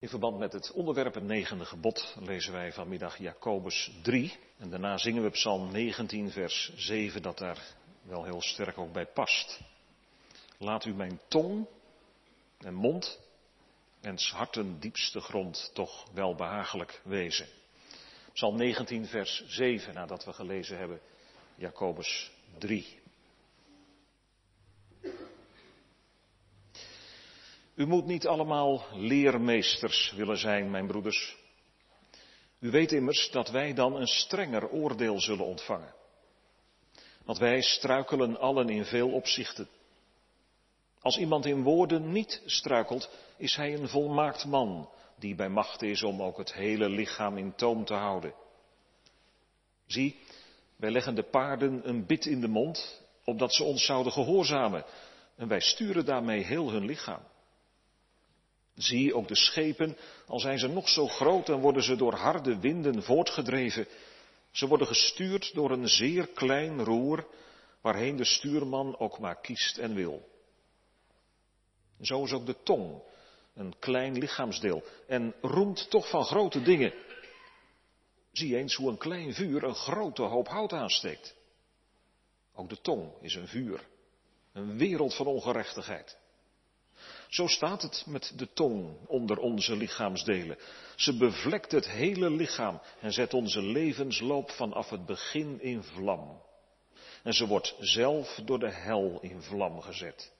In verband met het onderwerp het negende gebod lezen wij vanmiddag Jacobus 3 en daarna zingen we Psalm 19 vers 7 dat daar wel heel sterk ook bij past. Laat u mijn tong en mond en harten diepste grond toch wel behagelijk wezen. Psalm 19 vers 7 nadat we gelezen hebben Jacobus 3. U moet niet allemaal leermeesters willen zijn, mijn broeders. U weet immers dat wij dan een strenger oordeel zullen ontvangen. Want wij struikelen allen in veel opzichten. Als iemand in woorden niet struikelt, is hij een volmaakt man, die bij macht is om ook het hele lichaam in toom te houden. Zie, wij leggen de paarden een bit in de mond, opdat ze ons zouden gehoorzamen, en wij sturen daarmee heel hun lichaam. Zie ook de schepen, al zijn ze nog zo groot, dan worden ze door harde winden voortgedreven. Ze worden gestuurd door een zeer klein roer, waarheen de stuurman ook maar kiest en wil. Zo is ook de tong, een klein lichaamsdeel, en roemt toch van grote dingen. Zie eens hoe een klein vuur een grote hoop hout aansteekt. Ook de tong is een vuur, een wereld van ongerechtigheid. Zo staat het met de tong onder onze lichaamsdelen. Ze bevlekt het hele lichaam en zet onze levensloop vanaf het begin in vlam. En ze wordt zelf door de hel in vlam gezet.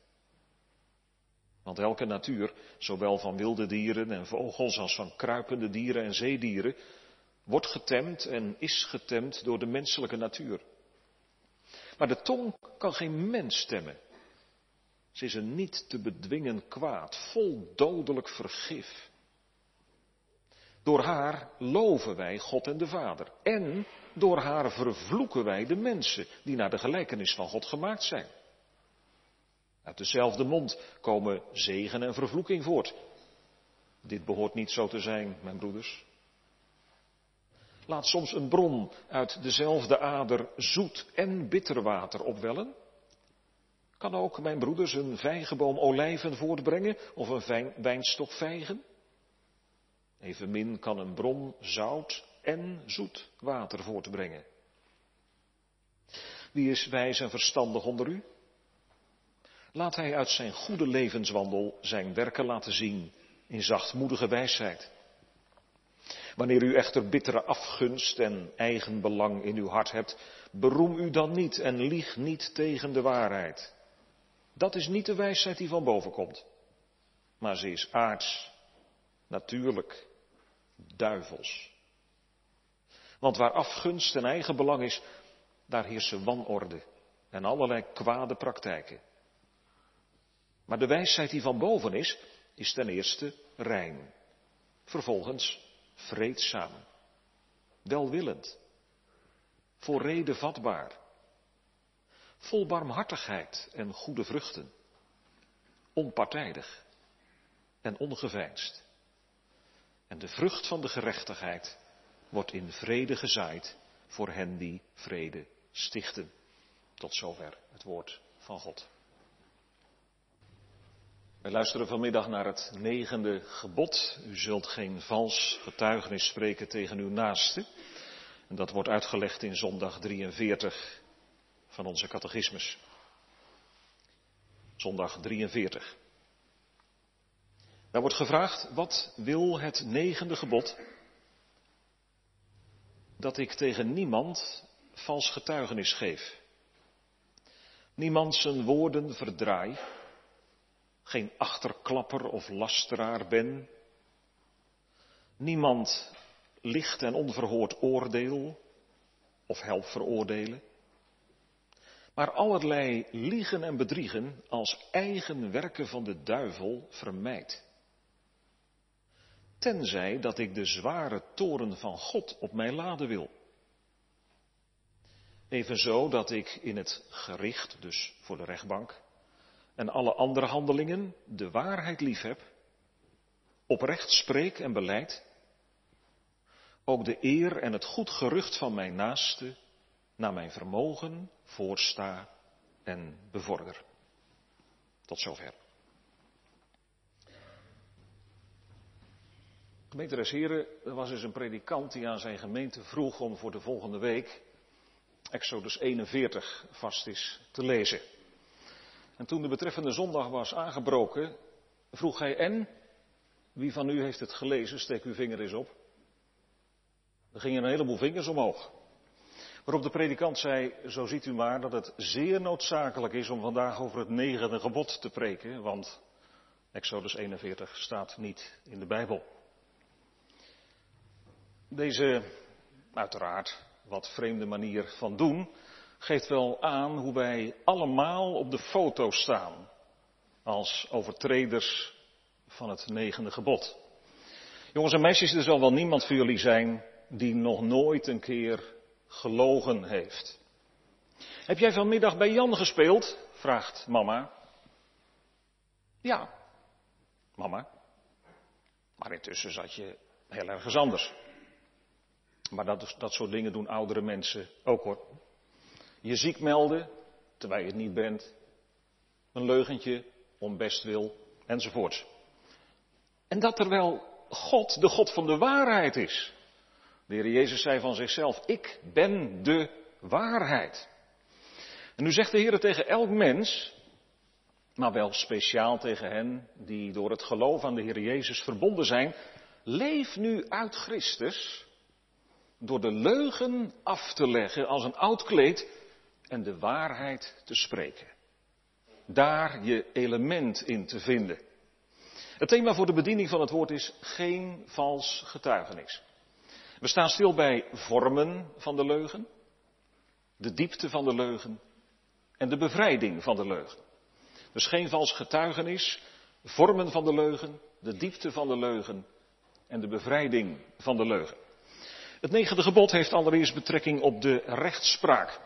Want elke natuur, zowel van wilde dieren en vogels als van kruipende dieren en zeedieren, wordt getemd en is getemd door de menselijke natuur. Maar de tong kan geen mens stemmen. Ze is een niet te bedwingen kwaad, vol dodelijk vergif. Door haar loven wij God en de Vader. En door haar vervloeken wij de mensen die naar de gelijkenis van God gemaakt zijn. Uit dezelfde mond komen zegen en vervloeking voort. Dit behoort niet zo te zijn, mijn broeders. Laat soms een bron uit dezelfde ader zoet en bitter water opwellen. Kan ook mijn broeders een vijgenboom olijven voortbrengen of een wijnstok vijgen? Evenmin kan een bron zout en zoet water voortbrengen. Wie is wijs en verstandig onder u? Laat hij uit zijn goede levenswandel zijn werken laten zien in zachtmoedige wijsheid. Wanneer u echter bittere afgunst en eigen belang in uw hart hebt, beroem u dan niet en lieg niet tegen de waarheid. Dat is niet de wijsheid die van boven komt. Maar ze is aards, natuurlijk, duivels. Want waar afgunst en eigen belang is, daar heersen wanorde en allerlei kwade praktijken. Maar de wijsheid die van boven is, is ten eerste rein. Vervolgens vreedzaam, welwillend, voor reden vatbaar, vol barmhartigheid en goede vruchten, onpartijdig en ongeveinsd. En de vrucht van de gerechtigheid wordt in vrede gezaaid voor hen die vrede stichten. Tot zover het woord van God. Wij luisteren vanmiddag naar het negende gebod. U zult geen vals getuigenis spreken tegen uw naaste. En dat wordt uitgelegd in zondag 43 van onze catechismus. Zondag 43. Daar wordt gevraagd, wat wil het negende gebod? Dat ik tegen niemand vals getuigenis geef. Niemand zijn woorden verdraai. Geen achterklapper of lasteraar ben. Niemand licht en onverhoord oordeel of help veroordelen maar allerlei liegen en bedriegen als eigen werken van de duivel vermijd. Tenzij dat ik de zware toren van God op mij laden wil. Evenzo dat ik in het gericht, dus voor de rechtbank, en alle andere handelingen de waarheid lief heb, oprecht spreek en beleid, ook de eer en het goed gerucht van mijn naaste naar mijn vermogen voorsta en bevorder. Tot zover. Gemeenteres Heren, er was eens een predikant die aan zijn gemeente vroeg om voor de volgende week Exodus 41 vast is te lezen. En toen de betreffende zondag was aangebroken, vroeg hij en, wie van u heeft het gelezen, steek uw vinger eens op. Er gingen een heleboel vingers omhoog. Waarop de predikant zei, zo ziet u maar dat het zeer noodzakelijk is om vandaag over het negende gebod te preken, want Exodus 41 staat niet in de Bijbel. Deze, uiteraard, wat vreemde manier van doen, geeft wel aan hoe wij allemaal op de foto staan als overtreders van het negende gebod. Jongens en meisjes, er zal wel niemand voor jullie zijn die nog nooit een keer gelogen heeft. Heb jij vanmiddag bij Jan gespeeld? vraagt mama. Ja, mama. Maar intussen zat je heel ergens anders. Maar dat, dat soort dingen doen oudere mensen ook hoor. Je ziek melden, terwijl je het niet bent. Een leugentje om bestwil, enzovoort. En dat terwijl God de God van de waarheid is. De Heer Jezus zei van zichzelf, ik ben de waarheid. En nu zegt de Heer tegen elk mens, maar wel speciaal tegen hen die door het geloof aan de Heer Jezus verbonden zijn, leef nu uit Christus door de leugen af te leggen als een oud kleed en de waarheid te spreken. Daar je element in te vinden. Het thema voor de bediening van het woord is geen vals getuigenis. We staan stil bij vormen van de leugen, de diepte van de leugen en de bevrijding van de leugen. Dus geen vals getuigenis, vormen van de leugen, de diepte van de leugen en de bevrijding van de leugen. Het negende gebod heeft allereerst betrekking op de rechtspraak.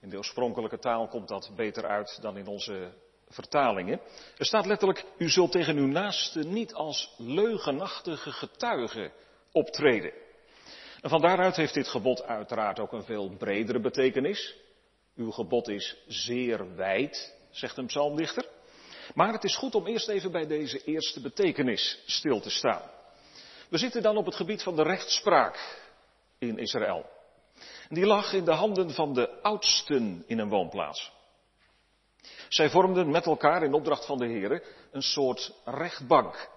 In de oorspronkelijke taal komt dat beter uit dan in onze vertalingen. Er staat letterlijk, u zult tegen uw naaste niet als leugenachtige getuige optreden. Van daaruit heeft dit gebod uiteraard ook een veel bredere betekenis. Uw gebod is zeer wijd, zegt een psalmdichter. Maar het is goed om eerst even bij deze eerste betekenis stil te staan. We zitten dan op het gebied van de rechtspraak in Israël. Die lag in de handen van de oudsten in een woonplaats. Zij vormden met elkaar in opdracht van de Heer een soort rechtbank.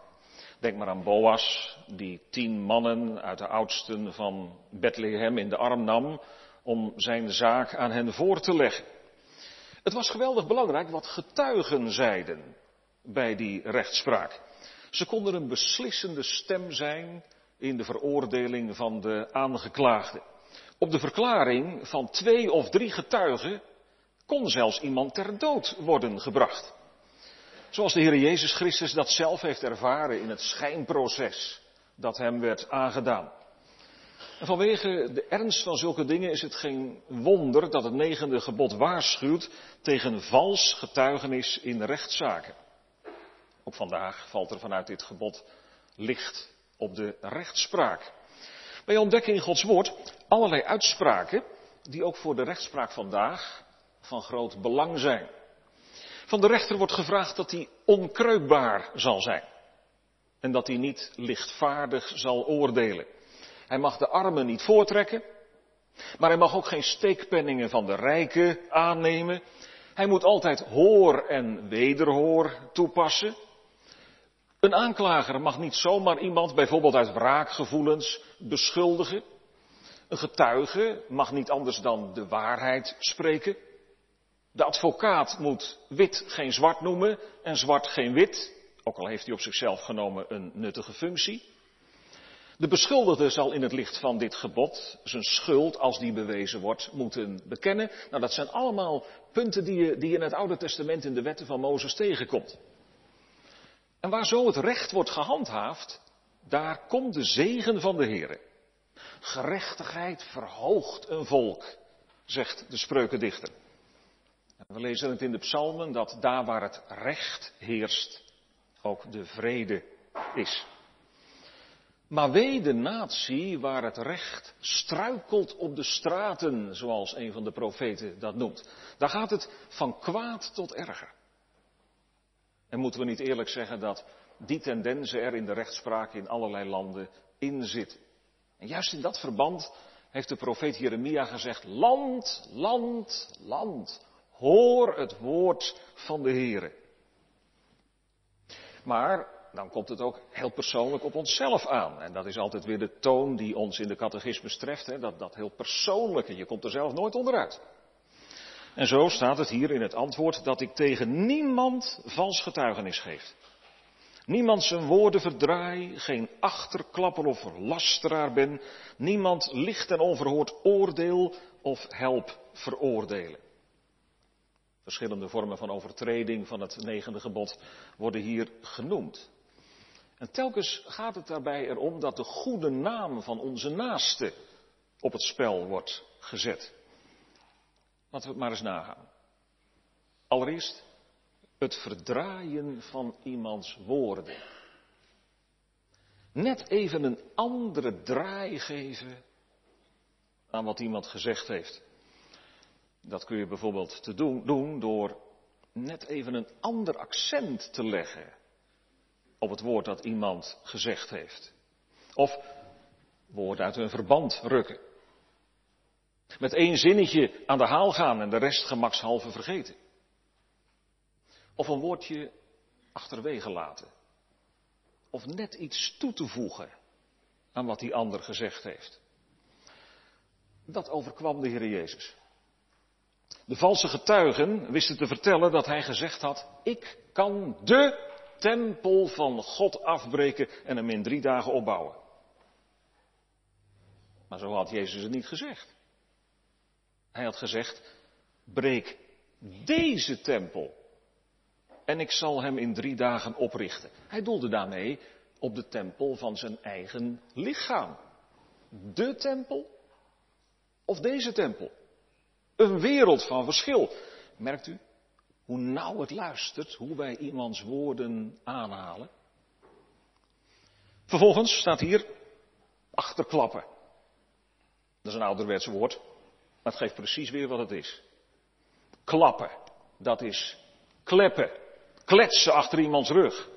Denk maar aan Boas, die tien mannen uit de oudsten van Bethlehem in de arm nam om zijn zaak aan hen voor te leggen. Het was geweldig belangrijk wat getuigen zeiden bij die rechtspraak. Ze konden een beslissende stem zijn in de veroordeling van de aangeklaagde. Op de verklaring van twee of drie getuigen kon zelfs iemand ter dood worden gebracht. Zoals de Heer Jezus Christus dat zelf heeft ervaren in het schijnproces dat hem werd aangedaan. En vanwege de ernst van zulke dingen is het geen wonder dat het negende gebod waarschuwt tegen vals getuigenis in rechtszaken. Ook vandaag valt er vanuit dit gebod licht op de rechtspraak. Wij ontdekken in Gods woord allerlei uitspraken die ook voor de rechtspraak vandaag van groot belang zijn. Van de rechter wordt gevraagd dat hij onkreukbaar zal zijn. En dat hij niet lichtvaardig zal oordelen. Hij mag de armen niet voortrekken, maar hij mag ook geen steekpenningen van de rijken aannemen. Hij moet altijd hoor en wederhoor toepassen. Een aanklager mag niet zomaar iemand bijvoorbeeld uit wraakgevoelens beschuldigen. Een getuige mag niet anders dan de waarheid spreken. De advocaat moet wit geen zwart noemen en zwart geen wit, ook al heeft hij op zichzelf genomen een nuttige functie. De beschuldigde zal in het licht van dit gebod zijn schuld, als die bewezen wordt, moeten bekennen. Nou, dat zijn allemaal punten die je, die je in het Oude Testament in de wetten van Mozes tegenkomt. En waar zo het recht wordt gehandhaafd, daar komt de zegen van de Heer. Gerechtigheid verhoogt een volk, zegt de spreukendichter. We lezen het in de psalmen dat daar waar het recht heerst, ook de vrede is. Maar wee de natie waar het recht struikelt op de straten, zoals een van de profeten dat noemt. Daar gaat het van kwaad tot erger. En moeten we niet eerlijk zeggen dat die tendensen er in de rechtspraak in allerlei landen in zitten. En juist in dat verband heeft de profeet Jeremia gezegd, land, land, land, hoor het woord van de Heere. Maar dan komt het ook heel persoonlijk op onszelf aan. En dat is altijd weer de toon die ons in de catechismus treft, hè? Dat, dat heel persoonlijke, je komt er zelf nooit onderuit. En zo staat het hier in het antwoord dat ik tegen niemand vals getuigenis geef. Niemand zijn woorden verdraai, geen achterklapper of lasteraar ben, niemand licht en onverhoord oordeel of help veroordelen. Verschillende vormen van overtreding van het negende gebod worden hier genoemd. En telkens gaat het daarbij erom dat de goede naam van onze naaste op het spel wordt gezet. Laten we het maar eens nagaan. Allereerst het verdraaien van iemands woorden. Net even een andere draai geven aan wat iemand gezegd heeft. Dat kun je bijvoorbeeld te doen, doen door net even een ander accent te leggen op het woord dat iemand gezegd heeft. Of woorden uit hun verband rukken. Met één zinnetje aan de haal gaan en de rest gemakshalve vergeten. Of een woordje achterwege laten. Of net iets toe te voegen aan wat die ander gezegd heeft. Dat overkwam de Heer Jezus. De valse getuigen wisten te vertellen dat hij gezegd had, ik kan de tempel van God afbreken en hem in drie dagen opbouwen. Maar zo had Jezus het niet gezegd. Hij had gezegd, breek deze tempel en ik zal hem in drie dagen oprichten. Hij doelde daarmee op de tempel van zijn eigen lichaam. De tempel of deze tempel? Een wereld van verschil. Merkt u hoe nauw het luistert, hoe wij iemands woorden aanhalen? Vervolgens staat hier achterklappen. Dat is een ouderwets woord, maar het geeft precies weer wat het is. Klappen, dat is kleppen, kletsen achter iemands rug.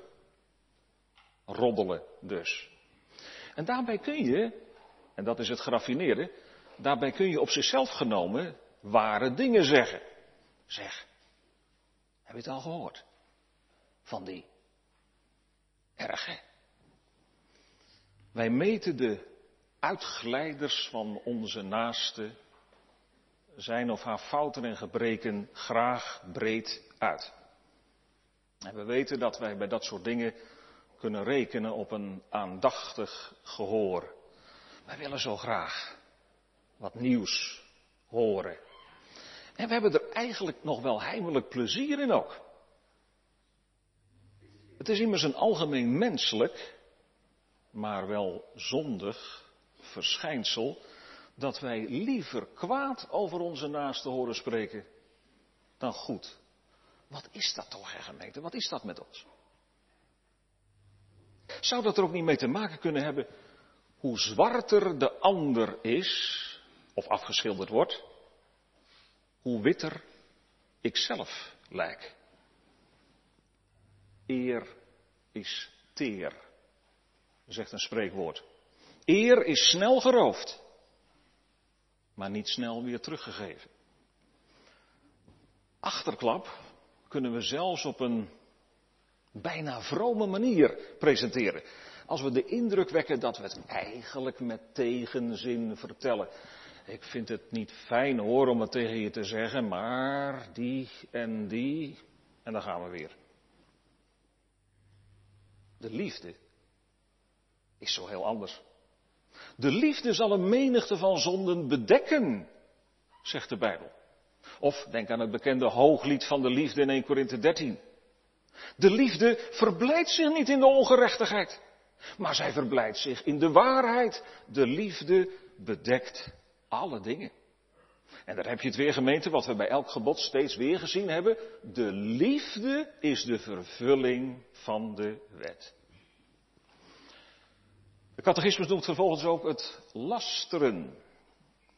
Roddelen dus. En daarbij kun je, en dat is het graffineerde, daarbij kun je op zichzelf genomen ware dingen zeggen. Zeg, heb je het al gehoord? Van die erge. Wij meten de uitglijders van onze naaste, zijn of haar fouten en gebreken graag breed uit. En we weten dat wij bij dat soort dingen kunnen rekenen op een aandachtig gehoor. Wij willen zo graag wat nieuws horen. En we hebben er eigenlijk nog wel heimelijk plezier in ook. Het is immers een algemeen menselijk, maar wel zondig verschijnsel dat wij liever kwaad over onze naasten horen spreken dan goed. Wat is dat toch, hè, gemeente? Wat is dat met ons? Zou dat er ook niet mee te maken kunnen hebben hoe zwarter de ander is, of afgeschilderd wordt, hoe witter ik zelf lijk. Eer is teer, zegt een spreekwoord. Eer is snel geroofd, maar niet snel weer teruggegeven. Achterklap kunnen we zelfs op een bijna vrome manier presenteren. Als we de indruk wekken dat we het eigenlijk met tegenzin vertellen. Ik vind het niet fijn hoor om het tegen je te zeggen, maar die en die. En dan gaan we weer. De liefde is zo heel anders. De liefde zal een menigte van zonden bedekken, zegt de Bijbel. Of denk aan het bekende hooglied van de liefde in 1 Korinthe 13. De liefde verblijdt zich niet in de ongerechtigheid, maar zij verblijdt zich in de waarheid. De liefde bedekt alle dingen. En daar heb je het weer gemeente, wat we bij elk gebod steeds weer gezien hebben. De liefde is de vervulling van de wet. De catechismus noemt vervolgens ook het lasteren.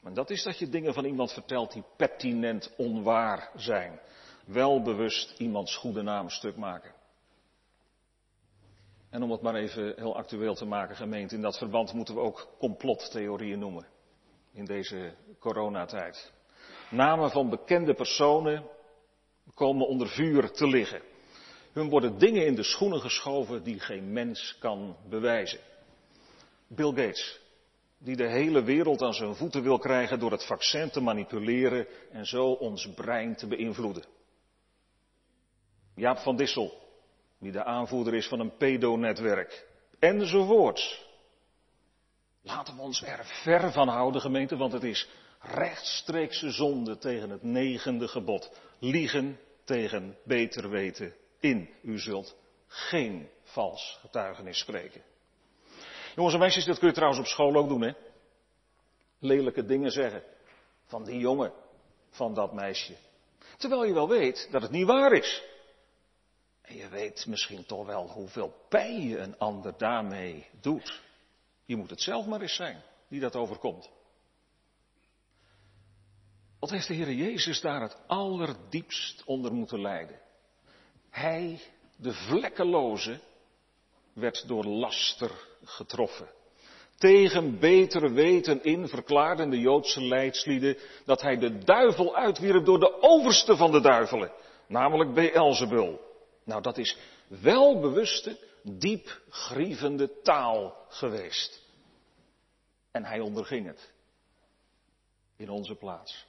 En dat is dat je dingen van iemand vertelt die pertinent onwaar zijn. Wel bewust iemands goede naam stuk maken. En om het maar even heel actueel te maken, gemeente, in dat verband moeten we ook complottheorieën noemen. In deze coronatijd. Namen van bekende personen komen onder vuur te liggen. Hun worden dingen in de schoenen geschoven die geen mens kan bewijzen. Bill Gates, die de hele wereld aan zijn voeten wil krijgen door het vaccin te manipuleren en zo ons brein te beïnvloeden. Jaap van Dissel, die de aanvoerder is van een pedonetwerk, enzovoorts. Laten we ons er ver van houden, gemeente, want het is rechtstreekse zonde tegen het negende gebod. Liegen tegen beter weten in. U zult geen vals getuigenis spreken. Jongens en meisjes, dat kun je trouwens op school ook doen, hè? Lelijke dingen zeggen. Van die jongen, van dat meisje. Terwijl je wel weet dat het niet waar is. En je weet misschien toch wel hoeveel pijn je een ander daarmee doet. Je moet het zelf maar eens zijn die dat overkomt. Wat heeft de Heer Jezus daar het allerdiepst onder moeten lijden? Hij, de vlekkeloze, werd door laster getroffen. Tegen beter weten in verklaarden de Joodse leidslieden dat hij de duivel uitwierp door de overste van de duivelen, namelijk Beelzebul. Nou, dat is welbewuste, diep grievende taal geweest. En hij onderging het. In onze plaats.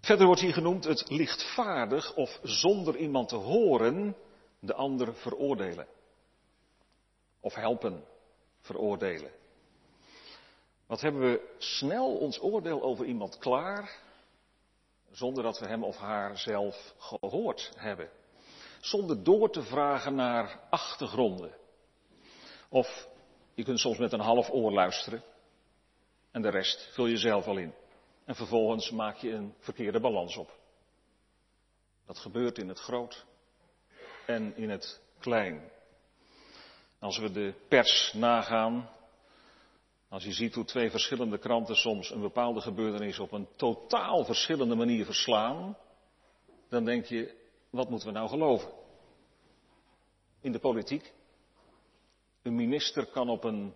Verder wordt hier genoemd het lichtvaardig of zonder iemand te horen de ander veroordelen. Of helpen veroordelen. Wat hebben we snel ons oordeel over iemand klaar, zonder dat we hem of haar zelf gehoord hebben. Zonder door te vragen naar achtergronden. Of je kunt soms met een half oor luisteren en de rest vul je zelf al in. En vervolgens maak je een verkeerde balans op. Dat gebeurt in het groot en in het klein. Als we de pers nagaan, als je ziet hoe twee verschillende kranten soms een bepaalde gebeurtenis op een totaal verschillende manier verslaan, dan denk je, wat moeten we nou geloven? In de politiek. Een minister kan op een,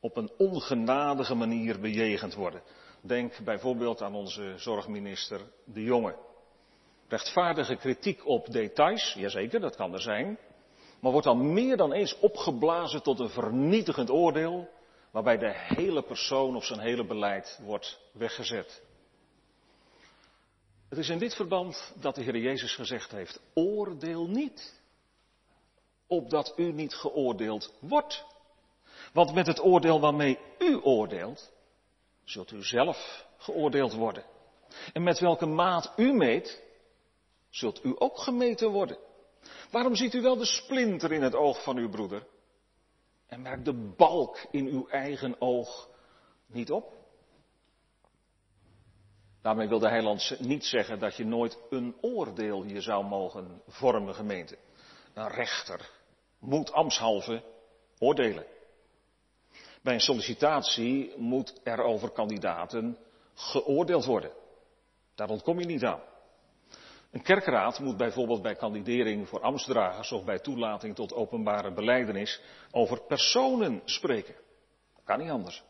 op een ongenadige manier bejegend worden. Denk bijvoorbeeld aan onze zorgminister De Jonge. Rechtvaardige kritiek op details, jazeker, dat kan er zijn. Maar wordt dan meer dan eens opgeblazen tot een vernietigend oordeel, waarbij de hele persoon of zijn hele beleid wordt weggezet. Het is in dit verband dat de Heer Jezus gezegd heeft, oordeel niet, opdat u niet geoordeeld wordt. Want met het oordeel waarmee u oordeelt, zult u zelf geoordeeld worden. En met welke maat u meet, zult u ook gemeten worden. Waarom ziet u wel de splinter in het oog van uw broeder en merkt de balk in uw eigen oog niet op? Daarmee wil de heiland niet zeggen dat je nooit een oordeel je zou mogen vormen, gemeente. Een rechter moet ambtshalve oordelen. Bij een sollicitatie moet er over kandidaten geoordeeld worden. Daar ontkom je niet aan. Een kerkraad moet bijvoorbeeld bij kandidering voor ambtsdragers of bij toelating tot openbare beleidenis over personen spreken. Dat kan niet anders.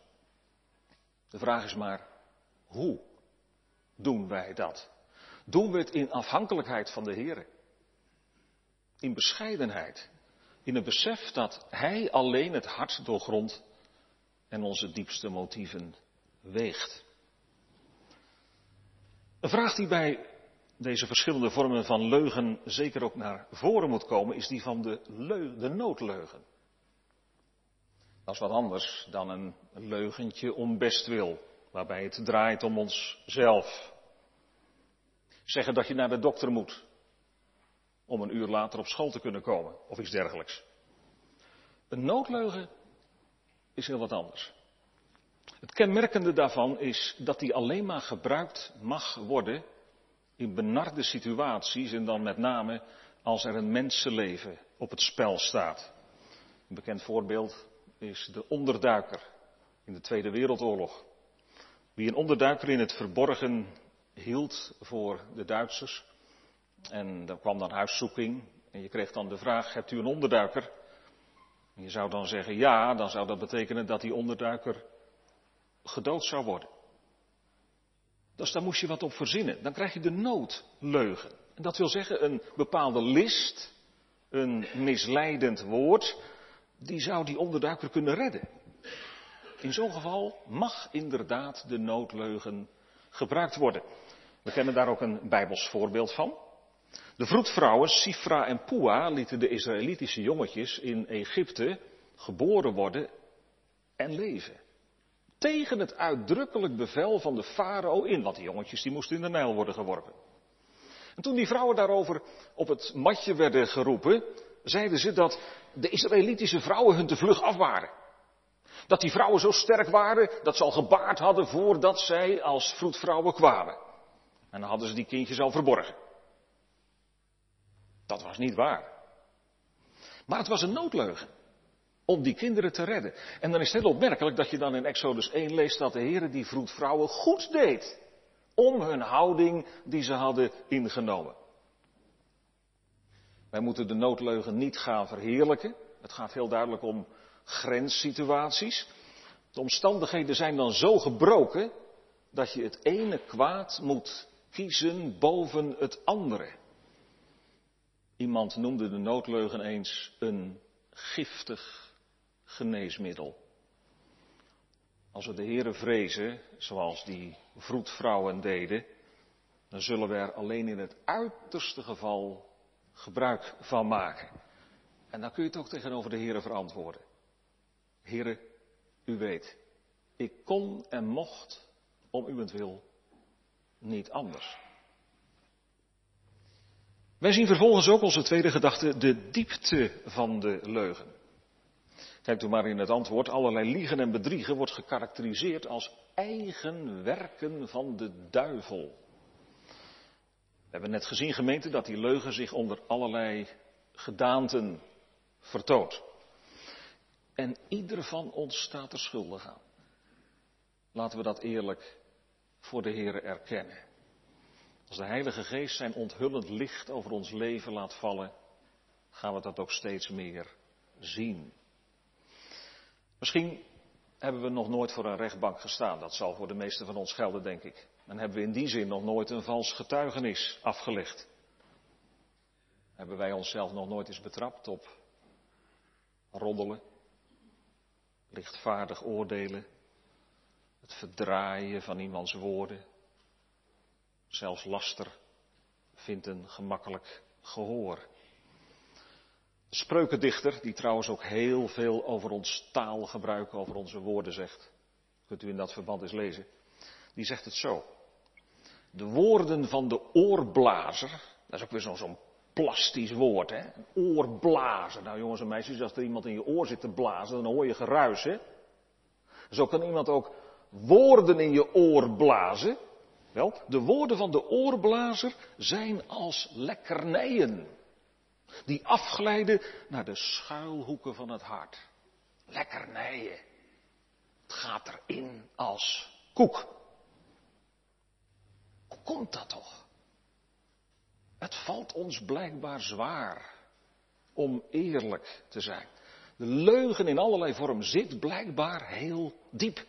De vraag is maar, hoe doen wij dat? Doen we het in afhankelijkheid van de Heer? In bescheidenheid? In het besef dat Hij alleen het hart doorgrondt en onze diepste motieven weegt. Een vraag die bij deze verschillende vormen van leugen zeker ook naar voren moet komen, is die van de, de noodleugen. Dat is wat anders dan een leugentje om bestwil, waarbij het draait om onszelf. Zeggen dat je naar de dokter moet om een uur later op school te kunnen komen, of iets dergelijks. Een noodleugen is heel wat anders. Het kenmerkende daarvan is dat die alleen maar gebruikt mag worden in benarde situaties en dan met name als er een mensenleven op het spel staat. Een bekend voorbeeld is de onderduiker in de Tweede Wereldoorlog. Wie een onderduiker in het verborgen hield voor de Duitsers. En er kwam dan huiszoeking En je kreeg dan de vraag, hebt u een onderduiker? En je zou dan zeggen ja, dan zou dat betekenen dat die onderduiker gedood zou worden. Dus daar moest je wat op verzinnen. Dan krijg je de noodleugen. En dat wil zeggen een bepaalde list, een misleidend woord, die zou die onderduiker kunnen redden. In zo'n geval mag inderdaad de noodleugen gebruikt worden. We kennen daar ook een bijbels voorbeeld van. De vroedvrouwen Sifra en Pua lieten de Israëlitische jongetjes in Egypte geboren worden en leven. Tegen het uitdrukkelijk bevel van de farao in, want die jongetjes die moesten in de Nijl worden geworpen. En toen die vrouwen daarover op het matje werden geroepen, zeiden ze dat de Israëlitische vrouwen hun te vlug af waren. Dat die vrouwen zo sterk waren dat ze al gebaard hadden voordat zij als vroedvrouwen kwamen. En dan hadden ze die kindjes al verborgen. Dat was niet waar. Maar het was een noodleugen. Om die kinderen te redden. En dan is het heel opmerkelijk dat je dan in Exodus 1 leest dat de Heer die vroedvrouwen goed deed. Om hun houding die ze hadden ingenomen. Wij moeten de noodleugen niet gaan verheerlijken. Het gaat heel duidelijk om grenssituaties. De omstandigheden zijn dan zo gebroken dat je het ene kwaad moet kiezen boven het andere. Iemand noemde de noodleugen eens een giftig geneesmiddel. Als we de Heeren vrezen, zoals die vroedvrouwen deden, dan zullen we er alleen in het uiterste geval gebruik van maken. En dan kun je het ook tegenover de Heeren verantwoorden. Heren, u weet, ik kon en mocht om uwentwil niet anders. Wij zien vervolgens ook onze tweede gedachte de diepte van de leugen. Kijkt u maar in het antwoord, allerlei liegen en bedriegen wordt gekarakteriseerd als eigen werken van de duivel. We hebben net gezien, gemeente, dat die leugen zich onder allerlei gedaanten vertoont. En ieder van ons staat er schuldig aan. Laten we dat eerlijk voor de Heer erkennen. Als de Heilige Geest zijn onthullend licht over ons leven laat vallen, gaan we dat ook steeds meer zien. Misschien hebben we nog nooit voor een rechtbank gestaan. Dat zal voor de meesten van ons gelden, denk ik. En hebben we in die zin nog nooit een vals getuigenis afgelegd. Hebben wij onszelf nog nooit eens betrapt op roddelen, lichtvaardig oordelen, het verdraaien van iemands woorden. Zelfs laster vindt een gemakkelijk gehoor. De spreukendichter, die trouwens ook heel veel over ons taalgebruik, over onze woorden zegt, kunt u in dat verband eens lezen, die zegt het zo. De woorden van de oorblazer, dat is ook weer zo'n zo plastisch woord, hè? Een oorblazer. Nou jongens en meisjes, als er iemand in je oor zit te blazen, dan hoor je geruis, hè? Zo kan iemand ook woorden in je oor blazen. Wel, de woorden van de oorblazer zijn als lekkernijen. Die afglijden naar de schuilhoeken van het hart. Lekkernijen. Het gaat erin als koek. Hoe komt dat toch? Het valt ons blijkbaar zwaar om eerlijk te zijn. De leugen in allerlei vorm zit blijkbaar heel diep.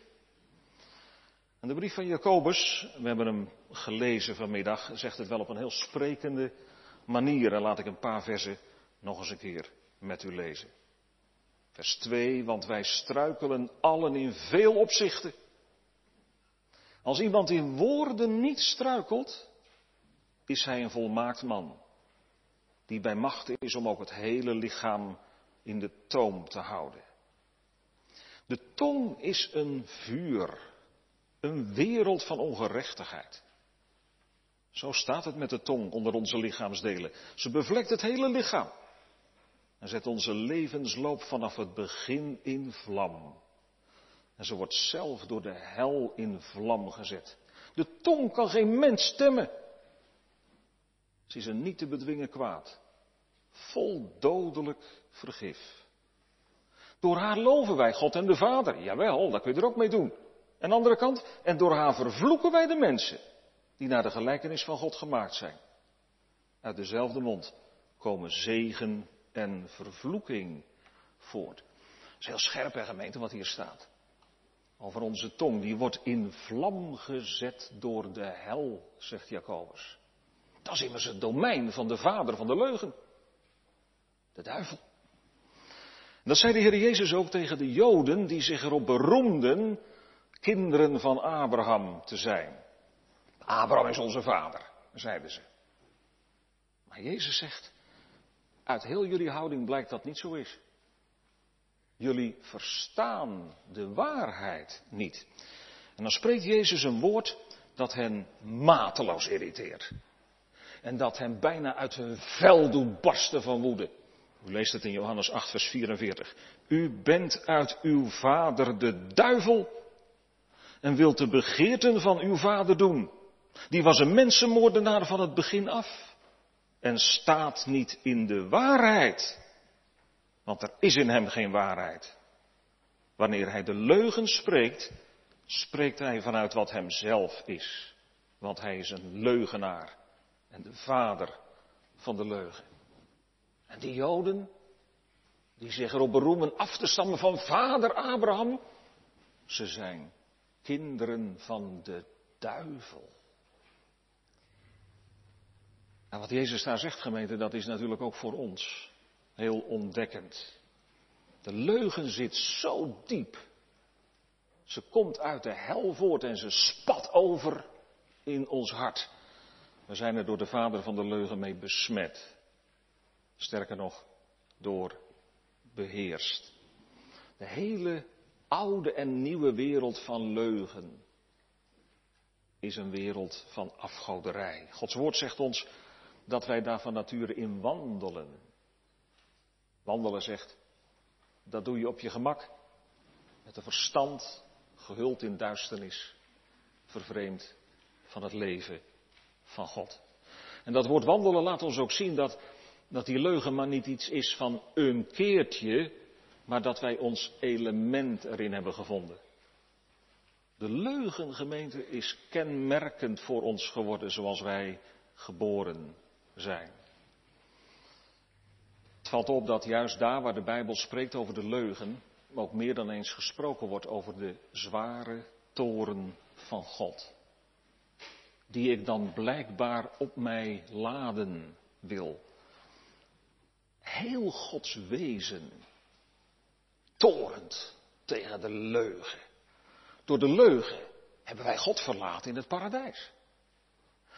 En de brief van Jacobus, we hebben hem gelezen vanmiddag, zegt het wel op een heel sprekende manier. En laat ik een paar versen nog eens een keer met u lezen. Vers 2, want wij struikelen allen in veel opzichten. Als iemand in woorden niet struikelt, is hij een volmaakt man, die bij macht is om ook het hele lichaam in de toom te houden. De tong is een vuur, een wereld van ongerechtigheid. Zo staat het met de tong onder onze lichaamsdelen. Ze bevlekt het hele lichaam en zet onze levensloop vanaf het begin in vlam. En ze wordt zelf door de hel in vlam gezet. De tong kan geen mens stemmen. Ze is een niet te bedwingen kwaad. Vol dodelijk vergif. Door haar loven wij God en de Vader. Jawel, daar kun je er ook mee doen. En de andere kant, en door haar vervloeken wij de mensen die naar de gelijkenis van God gemaakt zijn. Uit dezelfde mond komen zegen en vervloeking voort. Dat is heel scherp, hè, gemeente, wat hier staat. Over onze tong, die wordt in vlam gezet door de hel, zegt Jacobus. Dat is immers het domein van de vader van de leugen. De duivel. dat zei de Heer Jezus ook tegen de Joden die zich erop beroemden kinderen van Abraham te zijn. Abraham is onze vader, zeiden ze. Maar Jezus zegt, uit heel jullie houding blijkt dat niet zo is. Jullie verstaan de waarheid niet. En dan spreekt Jezus een woord dat hen mateloos irriteert. En dat hen bijna uit hun vel doet barsten van woede. U leest het in Johannes 8, vers 44. U bent uit uw vader de duivel en wilt de begeerten van uw vader doen. Die was een mensenmoordenaar van het begin af en staat niet in de waarheid. Want er is in hem geen waarheid. Wanneer hij de leugen spreekt, spreekt hij vanuit wat hem zelf is. Want hij is een leugenaar en de vader van de leugen. En die Joden, die zich erop beroemen af te stammen van vader Abraham, ze zijn kinderen van de duivel. En wat Jezus daar zegt, gemeente, dat is natuurlijk ook voor ons heel ontdekkend. De leugen zit zo diep. Ze komt uit de hel voort en ze spat over in ons hart. We zijn er door de vader van de leugen mee besmet. Sterker nog, door beheerst. De hele oude en nieuwe wereld van leugen is een wereld van afgoderij. Gods woord zegt ons dat wij daar van nature in wandelen. Wandelen zegt, dat doe je op je gemak, met een verstand gehuld in duisternis, vervreemd van het leven van God. En dat woord wandelen laat ons ook zien dat, dat die leugen maar niet iets is van een keertje, maar dat wij ons element erin hebben gevonden. De leugengemeente is kenmerkend voor ons geworden zoals wij geboren zijn. Het valt op dat juist daar waar de Bijbel spreekt over de leugen, ook meer dan eens gesproken wordt over de zware toren van God. Die ik dan blijkbaar op mij laden wil. Heel Gods wezen torent tegen de leugen. Door de leugen hebben wij God verlaten in het paradijs.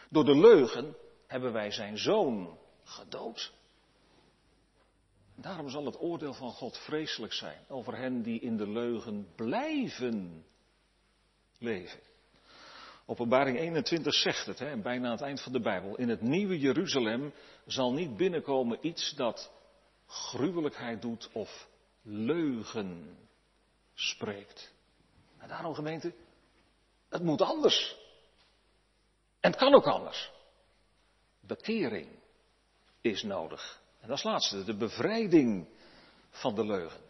Door de leugen hebben wij zijn zoon gedood. Daarom zal het oordeel van God vreselijk zijn over hen die in de leugen blijven leven. Openbaring 21 zegt het, hè, bijna aan het eind van de Bijbel. In het nieuwe Jeruzalem zal niet binnenkomen iets dat gruwelijkheid doet of leugen spreekt. En daarom gemeente, het moet anders. En het kan ook anders. Bekering is nodig. En is laatste, de bevrijding van de leugen.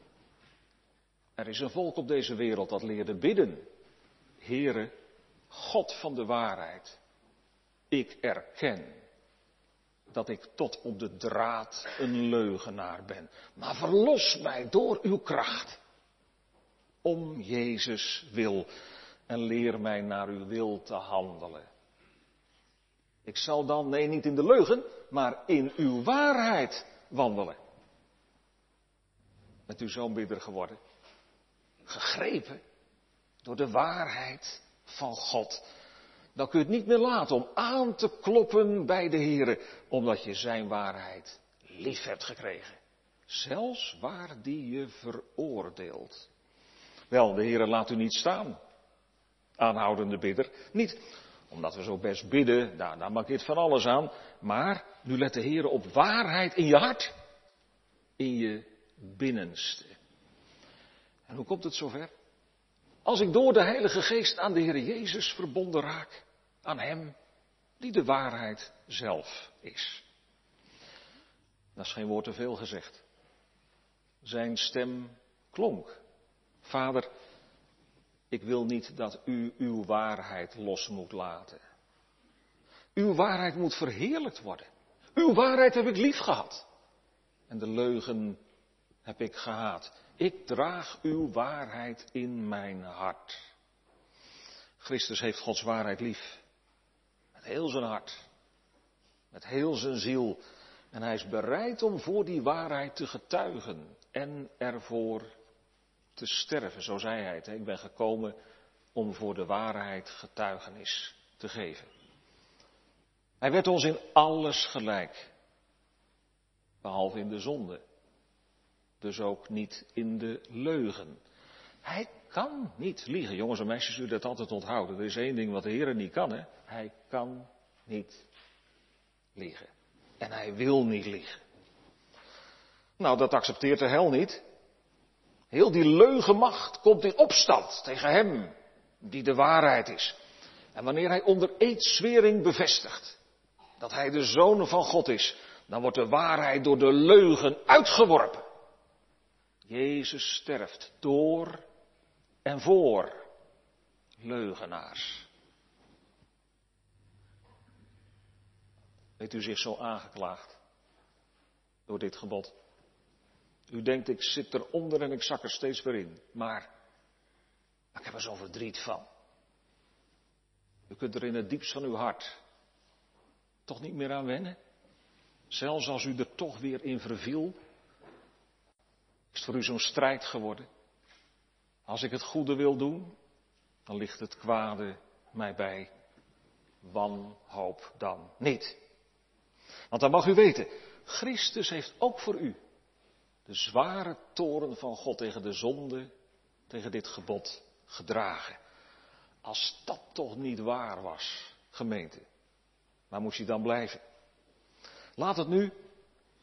Er is een volk op deze wereld dat leerde bidden. Heere, God van de waarheid, ik erken dat ik tot op de draad een leugenaar ben. Maar verlos mij door uw kracht. Om Jezus wil. En leer mij naar uw wil te handelen. Ik zal dan, nee niet in de leugen, maar in uw waarheid wandelen. Bent u zo'n bidder geworden? Gegrepen door de waarheid van God. Dan kun je het niet meer laten om aan te kloppen bij de Heer, omdat je zijn waarheid lief hebt gekregen. Zelfs waar die je veroordeelt. Wel, de Heer laat u niet staan, aanhoudende bidder. Niet omdat we zo best bidden, daar, daar markeert van alles aan. Maar nu let de Heer op waarheid in je hart. In je binnenste. En hoe komt het zover? Als ik door de Heilige Geest aan de Heer Jezus verbonden raak. Aan Hem die de waarheid zelf is. Dat is geen woord te veel gezegd. Zijn stem klonk. Vader, ik wil niet dat u uw waarheid los moet laten. Uw waarheid moet verheerlijkt worden. Uw waarheid heb ik lief gehad. En de leugen heb ik gehaat. Ik draag uw waarheid in mijn hart. Christus heeft Gods waarheid lief. Met heel zijn hart. Met heel zijn ziel. En hij is bereid om voor die waarheid te getuigen. En ervoor te sterven. Zo zei hij het. Ik ben gekomen om voor de waarheid getuigenis te geven. Hij werd ons in alles gelijk. Behalve in de zonde. Dus ook niet in de leugen. Hij kan niet liegen. Jongens en meisjes, u dat altijd onthouden. Er is één ding wat de Heer niet kan, hè. Hij kan niet liegen. En hij wil niet liegen. Nou, dat accepteert de hel niet. Heel die leugenmacht komt in opstand tegen hem, die de waarheid is. En wanneer hij onder eedzwering bevestigt dat hij de zoon van God is, dan wordt de waarheid door de leugen uitgeworpen. Jezus sterft door en voor leugenaars. Heeft u zich zo aangeklaagd door dit gebod? U denkt, ik zit eronder en ik zak er steeds weer in. Maar, ik heb er zo'n verdriet van. U kunt er in het diepst van uw hart toch niet meer aan wennen. Zelfs als u er toch weer in verviel, is het voor u zo'n strijd geworden. Als ik het goede wil doen, dan ligt het kwade mij bij. Wanhoop dan niet. Want dan mag u weten, Christus heeft ook voor u de zware toren van God tegen de zonde, tegen dit gebod gedragen. Als dat toch niet waar was, gemeente, waar moest je dan blijven? Laat het nu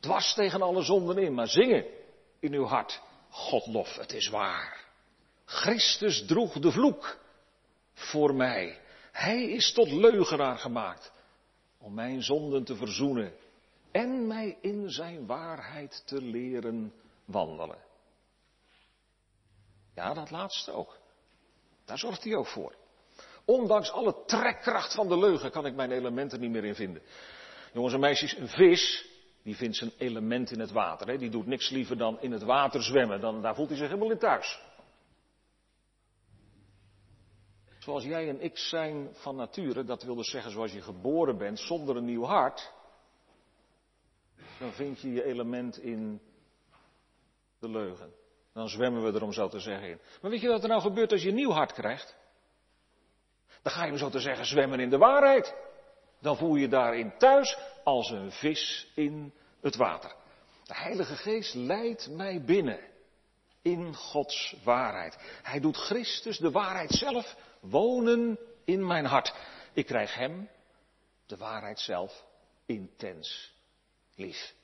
dwars tegen alle zonden in, maar zingen in uw hart. God lof, het is waar. Christus droeg de vloek voor mij. Hij is tot leugenaar gemaakt om mijn zonden te verzoenen en mij in zijn waarheid te leren wandelen. Ja, dat laatste ook. Daar zorgt hij ook voor. Ondanks alle trekkracht van de leugen kan ik mijn elementen niet meer in vinden. Jongens en meisjes, een vis, die vindt zijn element in het water. Hè? Die doet niks liever dan in het water zwemmen. Dan, daar voelt hij zich helemaal in thuis. Zoals jij en ik zijn van nature, dat wil dus zeggen zoals je geboren bent zonder een nieuw hart, dan vind je je element in de leugen. Dan zwemmen we er om zo te zeggen in. Maar weet je wat er nou gebeurt als je een nieuw hart krijgt? Dan ga je om zo te zeggen zwemmen in de waarheid. Dan voel je daarin thuis als een vis in het water. De Heilige Geest leidt mij binnen in Gods waarheid. Hij doet Christus, de waarheid zelf, wonen in mijn hart. Ik krijg Hem, de waarheid zelf, intens lief.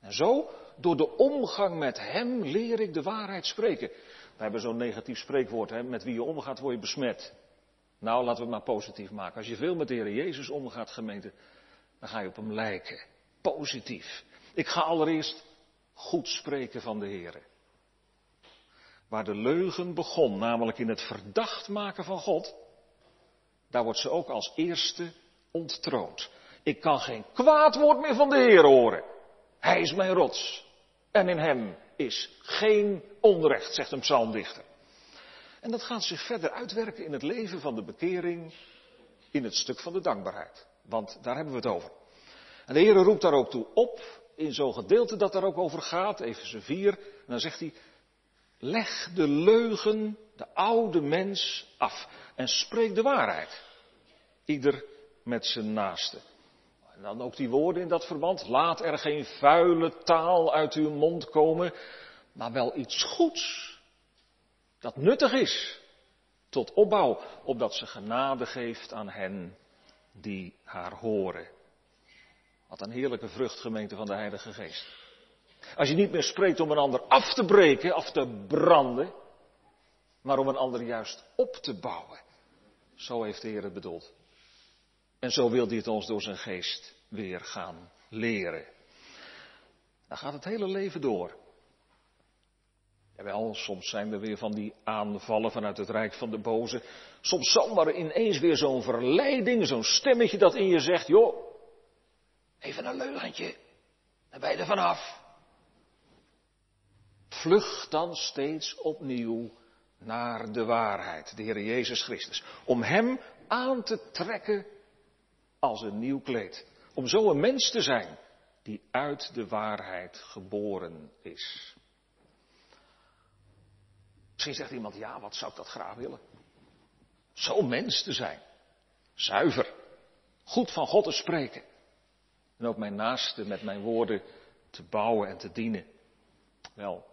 En zo, door de omgang met Hem, leer ik de waarheid spreken. We hebben zo'n negatief spreekwoord, hè? met wie je omgaat word je besmet. Nou, laten we het maar positief maken. Als je veel met de Heer Jezus omgaat, gemeente, dan ga je op Hem lijken. Positief. Ik ga allereerst goed spreken van de Heer. Waar de leugen begon, namelijk in het verdacht maken van God, daar wordt ze ook als eerste onttroond. Ik kan geen kwaad woord meer van de Heer horen. Hij is mijn rots. En in hem is geen onrecht, zegt een psalmdichter. En dat gaat zich verder uitwerken in het leven van de bekering, in het stuk van de dankbaarheid. Want daar hebben we het over. En de Heer roept daar ook toe op, in zo'n gedeelte dat daar ook over gaat, even 4. En dan zegt hij, leg de leugen, de oude mens af en spreek de waarheid. Ieder met zijn naaste. En dan ook die woorden in dat verband. Laat er geen vuile taal uit uw mond komen, maar wel iets goeds. Dat nuttig is tot opbouw, opdat ze genade geeft aan hen die haar horen. Wat een heerlijke vrucht, gemeente van de Heilige Geest. Als je niet meer spreekt om een ander af te breken, af te branden, maar om een ander juist op te bouwen. Zo heeft de Heer het bedoeld. En zo wil hij het ons door zijn geest weer gaan leren. Dan gaat het hele leven door. Jawel, soms zijn er weer van die aanvallen vanuit het rijk van de boze. Soms zomaar ineens weer zo'n verleiding, zo'n stemmetje dat in je zegt, joh, Even een leugentje. Dan ben je er vanaf. Vlucht dan steeds opnieuw naar de waarheid, de Heer Jezus Christus. Om Hem aan te trekken als een nieuw kleed. Om zo een mens te zijn die uit de waarheid geboren is. Misschien zegt iemand, ja, wat zou ik dat graag willen? Zo mens te zijn. Zuiver. Goed van God te spreken. En ook mijn naaste met mijn woorden te bouwen en te dienen. Wel,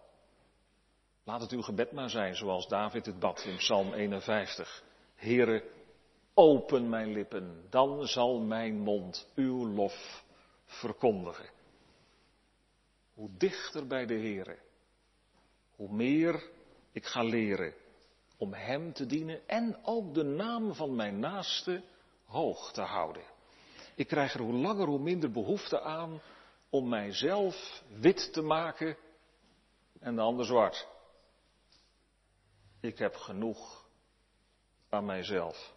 laat het uw gebed maar zijn zoals David het bad in Psalm 51. Heere, open mijn lippen, dan zal mijn mond uw lof verkondigen. Hoe dichter bij de Heere, hoe meer ik ga leren om Hem te dienen en ook de naam van mijn naaste hoog te houden. Ik krijg er hoe langer hoe minder behoefte aan om mijzelf wit te maken en de ander zwart. Ik heb genoeg aan mijzelf.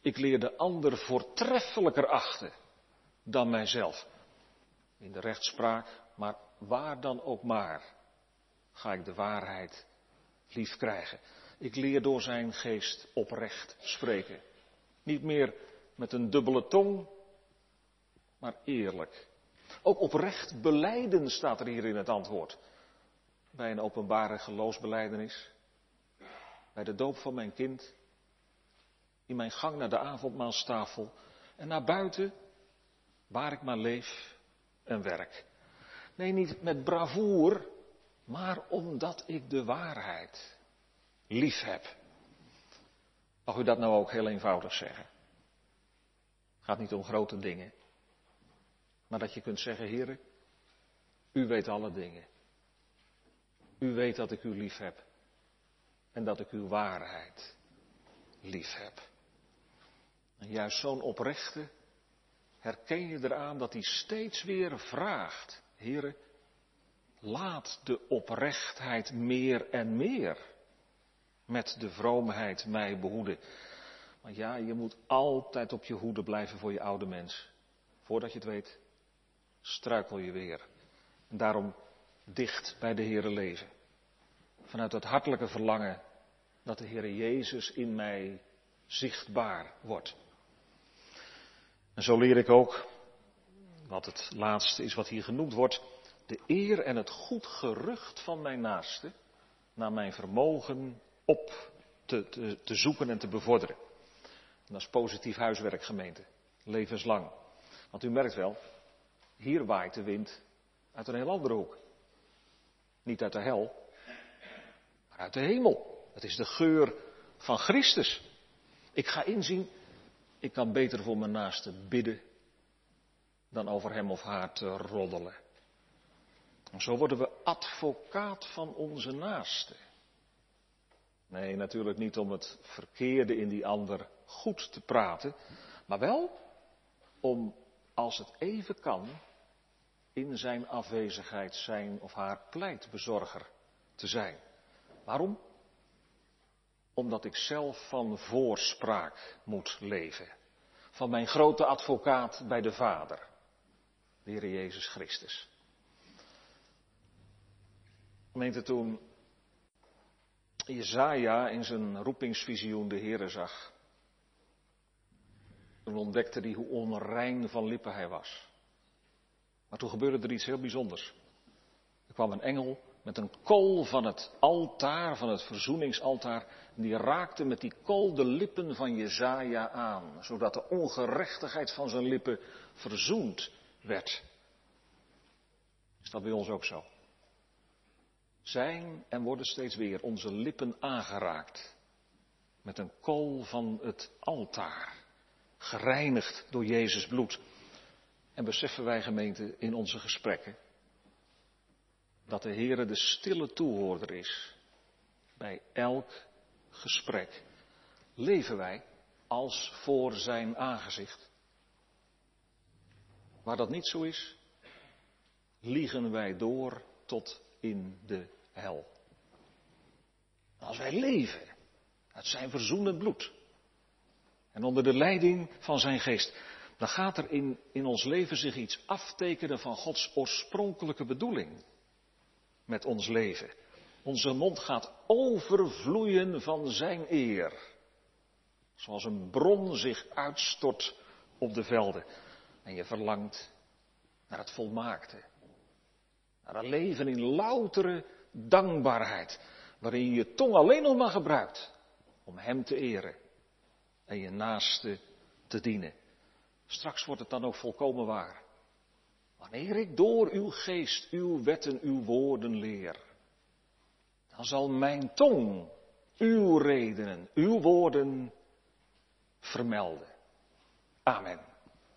Ik leer de ander voortreffelijker achten dan mijzelf. In de rechtspraak, maar waar dan ook maar, ga ik de waarheid lief krijgen. Ik leer door zijn geest oprecht spreken. Niet meer met een dubbele tong, maar eerlijk. Ook oprecht beleiden staat er hier in het antwoord. Bij een openbare geloofsbeleidenis. Bij de doop van mijn kind. In mijn gang naar de avondmaalstafel. En naar buiten, waar ik maar leef en werk. Nee, niet met bravoer, maar omdat ik de waarheid lief heb. Mag u dat nou ook heel eenvoudig zeggen? Het gaat niet om grote dingen. Maar dat je kunt zeggen, heren, u weet alle dingen. U weet dat ik u lief heb. En dat ik uw waarheid lief heb. En juist zo'n oprechte herken je eraan dat hij steeds weer vraagt, heren, laat de oprechtheid meer en meer met de vroomheid mij behoeden. Want ja, je moet altijd op je hoede blijven voor je oude mens. Voordat je het weet, struikel je weer. En daarom dicht bij de Heere leven. Vanuit het hartelijke verlangen dat de Heere Jezus in mij zichtbaar wordt. En zo leer ik ook, wat het laatste is wat hier genoemd wordt, de eer en het goed gerucht van mijn naaste naar mijn vermogen op te, te, te zoeken en te bevorderen. En dat is positief huiswerk, gemeente. Levenslang. Want u merkt wel, hier waait de wind uit een heel andere hoek. Niet uit de hel, maar uit de hemel. Het is de geur van Christus. Ik ga inzien, ik kan beter voor mijn naaste bidden dan over hem of haar te roddelen. Zo worden we advocaat van onze naaste. Nee, natuurlijk niet om het verkeerde in die ander goed te praten, maar wel om, als het even kan, in zijn afwezigheid zijn of haar pleitbezorger te zijn. Waarom? Omdat ik zelf van voorspraak moet leven. Van mijn grote advocaat bij de Vader, de Heer Jezus Christus. Gemeente, toen Jezaja in zijn roepingsvisioen de Heere zag, toen ontdekte hij hoe onrein van lippen hij was. Maar toen gebeurde er iets heel bijzonders. Er kwam een engel met een kool van het altaar, van het verzoeningsaltaar, en die raakte met die kool de lippen van Jezaja aan, zodat de ongerechtigheid van zijn lippen verzoend werd. Is dat bij ons ook zo? Zijn en worden steeds weer onze lippen aangeraakt met een kool van het altaar, gereinigd door Jezus bloed. En beseffen wij gemeente in onze gesprekken dat de Heere de stille toehoorder is bij elk gesprek. Leven wij als voor zijn aangezicht? Waar dat niet zo is, liegen wij door tot in de hel. Als wij leven uit zijn verzoenend bloed en onder de leiding van zijn geest, dan gaat er in, in ons leven zich iets aftekenen van Gods oorspronkelijke bedoeling met ons leven. Onze mond gaat overvloeien van Zijn eer. Zoals een bron zich uitstort op de velden. En je verlangt naar het volmaakte. Naar een leven in loutere dankbaarheid. Waarin je je tong alleen nog maar gebruikt om Hem te eren. En je naaste te dienen. Straks wordt het dan ook volkomen waar. Wanneer ik door uw geest, uw wetten, uw woorden leer, dan zal mijn tong uw redenen, uw woorden vermelden. Amen.